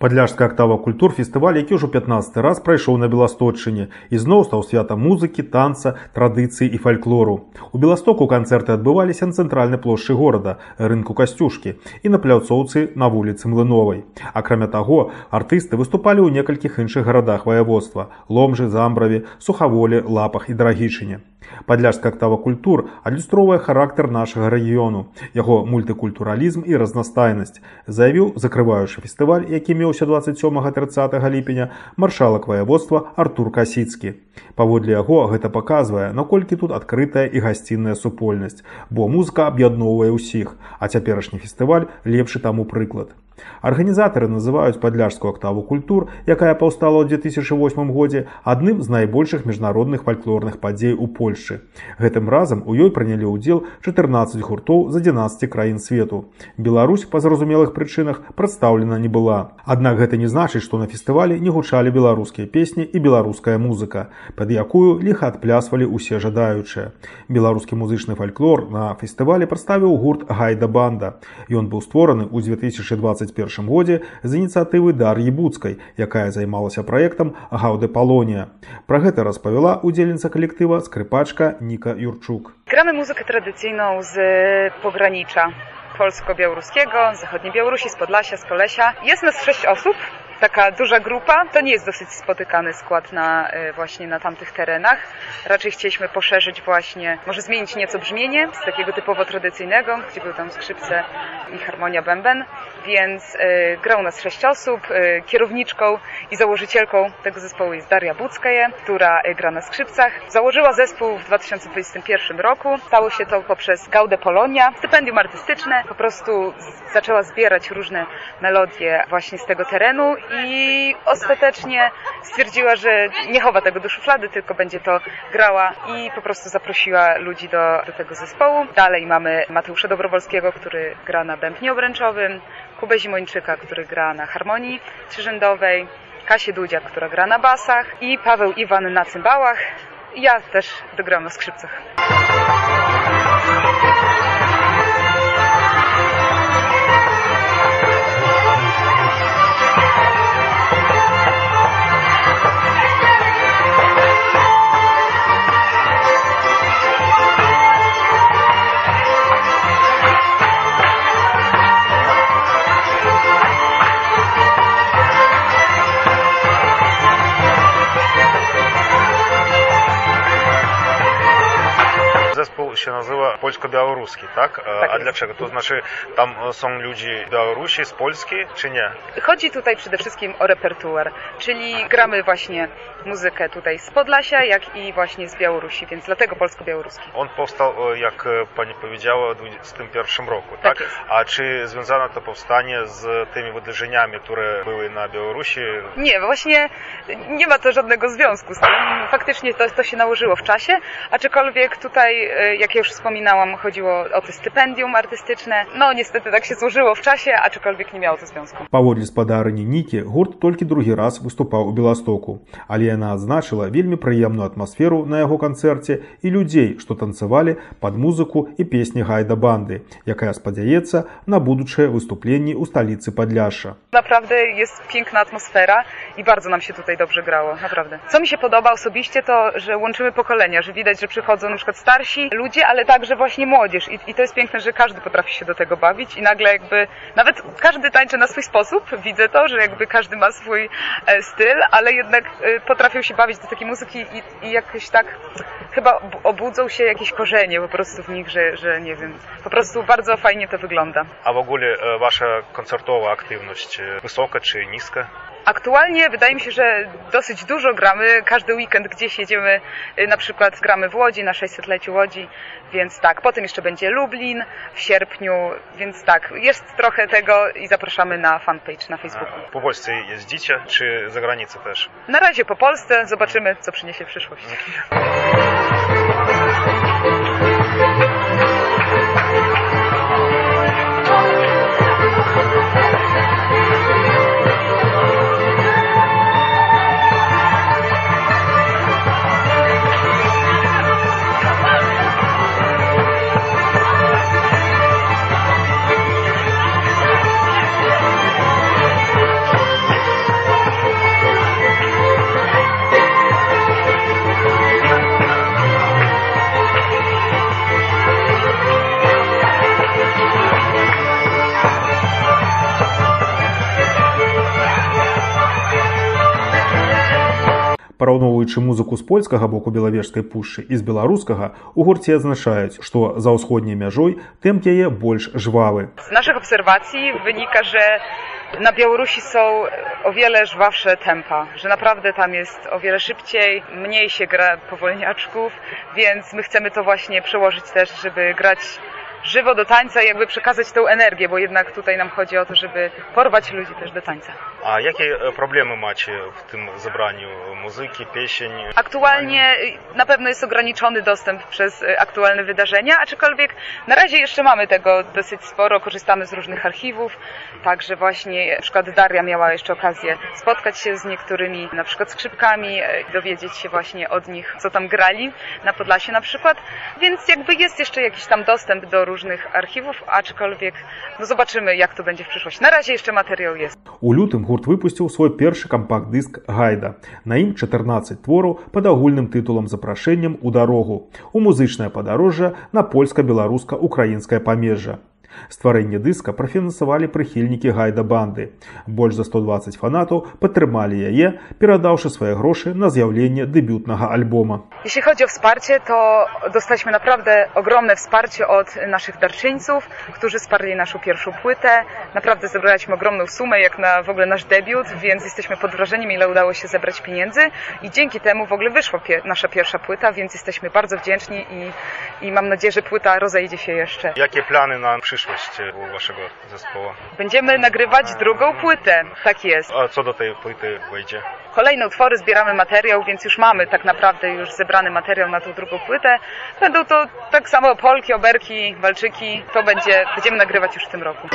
Падляшская актава культур фестываль, які ўжо 15 раз прайшоў на Беласточыне і зноў стаў святам музыкі, танца, традыцыі і фальклору. У Беластоку канцэрты адбываліся на цэнтральнай плошчы горада, рынку касцюшкі і на пляцоўцы на вуліцы Млыновай. Акрамя таго, артысты выступалі ў некалькіх іншых гарадах ваяводства: Ломжы, Замбраве, Сухаволе, Лапах і Драгічыне. Падляшская актава культур адлюстроўвае характар нашага рэгіёну, яго мультыкультуралізм і разнастайнасць, заявіў закрываючы фестываль, які меўся 27-30 ліпеня маршалак ваяводства Артур Касіцкі. Паводле яго гэта паказвае, наколькі тут адкрытая і гасцінная супольнасць, бо музыка аб'ядноўвае ўсіх, а цяперашні фестываль лепшы таму прыклад. Арганізатары называюць падляжскую актаву культур, якая паўстала ў 2008 годзе адным з найбольшых міжнародных фальклорных падзей у Польшчы. Гэтым разам у ёй прынялі ўдзел 14 гуртоў з 11 краін свету. Беларусь па зразумелых прычынах прадстаўлена не была. Аднак гэта не значыць, што на фестывалі не гучалі беларускія песні і беларуская музыка, пад якую ліха адплясвалі ўсе жадаючыя. Беларускі музычны фальклор на фестывалі прадставіў гурт гайда банда. Ён быў створаны ў 2020 2021 годзе з ініцыятывы Дар'і Буцкай, якая займалася праектам Гаўды Палонія. Пра гэта распавяла удзельніца калектыва скрыпачка Ніка Юрчук. Z pogranicza polsko-białoruskiego, z zachodniej Białorusi, z Podlasia, z Polesia. Jest nas sześć osób, taka duża grupa. To nie jest dosyć spotykany skład na, właśnie na tamtych terenach. Raczej chcieliśmy poszerzyć właśnie, może zmienić nieco brzmienie z takiego typowo tradycyjnego, gdzie były tam skrzypce i harmonia bęben, więc y, gra u nas sześć osób. Y, kierowniczką i założycielką tego zespołu jest Daria Buckaje, która gra na skrzypcach. Założyła zespół w 2021 roku. Stało się to poprzez Gaudę Polonia, stypendium artystyczne. Po prostu zaczęła zbierać różne melodie właśnie z tego terenu i ostatecznie stwierdziła, że nie chowa tego do szuflady, tylko będzie to grała i po prostu zaprosiła ludzi do, do tego zespołu. Dalej mamy Mateusza Dobrowolskiego, który gra na bębnie obręczowym, Kubę Zimończyka, który gra na harmonii trzyrzędowej, Kasię Dudzia, która gra na basach i Paweł Iwan na cymbałach. Ja też dogram na skrzypcach. Zespół się nazywa polsko-białoruski, tak? Tak A jest. dlaczego? To znaczy tam są ludzie z Białorusi, z Polski, czy nie? Chodzi tutaj przede wszystkim o repertuar, czyli gramy właśnie muzykę tutaj z Podlasia, jak i właśnie z Białorusi, więc dlatego polsko-białoruski. On powstał, jak pani powiedziała, w 2021 roku, Tak tak? jest. A czy związane to powstanie z tymi wydarzeniami, które były na Białorusi? Nie, właśnie nie ma to żadnego związku z tym. Faktycznie to, to się nałożyło w czasie, aczkolwiek tutaj, e, jak ja już wspominałam, chodziło o to stypendium artystyczne. No niestety tak się złożyło w czasie, aczkolwiek nie miało to związku. Паводле спадарыні Нікі гурт толькі другі раз выступаў у Беластоку, але яна адзначыла вельмі прыемную атмасферу на яго канцэрце і людзей, што танцавалі пад музыку і песні гайда банды, якая спадзяецца на будучыя выступленні ў сталіцы Падляшша. Naprawdę jest piękna atmosfera i bardzo nam się tutaj dobrze grało, naprawdę. Co mi się podoba osobiście to, że łączymy pokolenia, że widać, że przychodzą na przykład starsi ludzie, ale także właśnie młodzież I, i to jest piękne, że każdy potrafi się do tego bawić i nagle jakby, nawet każdy tańczy na swój sposób, widzę to, że jakby każdy ma swój e, styl, ale jednak e, potrafią się bawić do takiej muzyki i, i jakoś tak chyba ob- obudzą się jakieś korzenie po prostu w nich, że, że nie wiem, po prostu bardzo fajnie to wygląda. A w ogóle e, wasza koncertowa aktywność wysoka czy niska? Aktualnie wydaje mi się, że dosyć dużo gramy. Każdy weekend gdzieś jedziemy, y, na przykład gramy w Łodzi na 600-leciu Łodzi, więc tak. Potem jeszcze będzie Lublin w sierpniu, więc tak. Jest trochę tego i zapraszamy na fanpage na Facebooku. Po Polsce jeździcie, czy za granicę też? Na razie po Polsce, zobaczymy co przyniesie przyszłość. Параўноўваючы музыку з польскага боку белавежскай пушчы і з беларускага, у гурце адзначаюць, што за ўсходняй мяжой тэмп яе больш жвавы. Z naszych obserwacji wynika, że na Białorusi są o wiele żwawsze tempa, że naprawdę tam jest o wiele szybciej, mniej się gra powolniaczków, więc my chcemy to właśnie przełożyć też, żeby grać żywo do tańca i jakby przekazać tą energię, bo jednak tutaj nam chodzi o to, żeby porwać ludzi też do tańca. A jakie e, problemy macie w tym zebraniu muzyki, pieśń? Aktualnie y, na pewno jest ograniczony dostęp przez y, aktualne wydarzenia, aczkolwiek na razie jeszcze mamy tego dosyć sporo, korzystamy z różnych archiwów, także właśnie y, na przykład Daria miała jeszcze okazję spotkać się z niektórymi na przykład skrzypkami, dowiedzieć się właśnie od nich, co tam grali na Podlasie na przykład, więc jakby jest jeszcze jakiś tam dostęp do różnych archiwów, aczkolwiek no zobaczymy jak to będzie w przyszłości. Na razie jeszcze materiał jest. У лютым гурт выпусціў свой першы кампакт-дыск гайда. На ім 14 твораў пад агульным тытулам запрашэннем у дарогу. У музычнае падарожжа на польска-беларуска-украінскае памежжа. Стварэнне дыска прафінансавалі прыхільнікі гайда банды. Больш за 120 фанатаў падтрымалі яе, перадаўшы свае грошы на з'яўленне дэбютнага альбома. Jeśli chodzi o wsparcie, to dostaliśmy naprawdę ogromne wsparcie od naszych darczyńców, którzy wsparli naszą pierwszą płytę. Naprawdę zebraliśmy ogromną sumę, jak na w ogóle nasz debiut, więc jesteśmy pod wrażeniem, ile udało się zebrać pieniędzy i dzięki temu w ogóle wyszła pie- nasza pierwsza płyta, więc jesteśmy bardzo wdzięczni i, i mam nadzieję, że płyta rozejdzie się jeszcze. Jakie plany na przyszłość przyszłość e, waszego zespołu? Będziemy nagrywać drugą płytę, tak jest. A co do tej płyty wejdzie? Kolejne utwory, zbieramy materiał, więc już mamy tak naprawdę już zebrany materiał na tą drugą płytę. Będą to tak samo polki, oberki, walczyki. To będzie, będziemy nagrywać już w tym roku.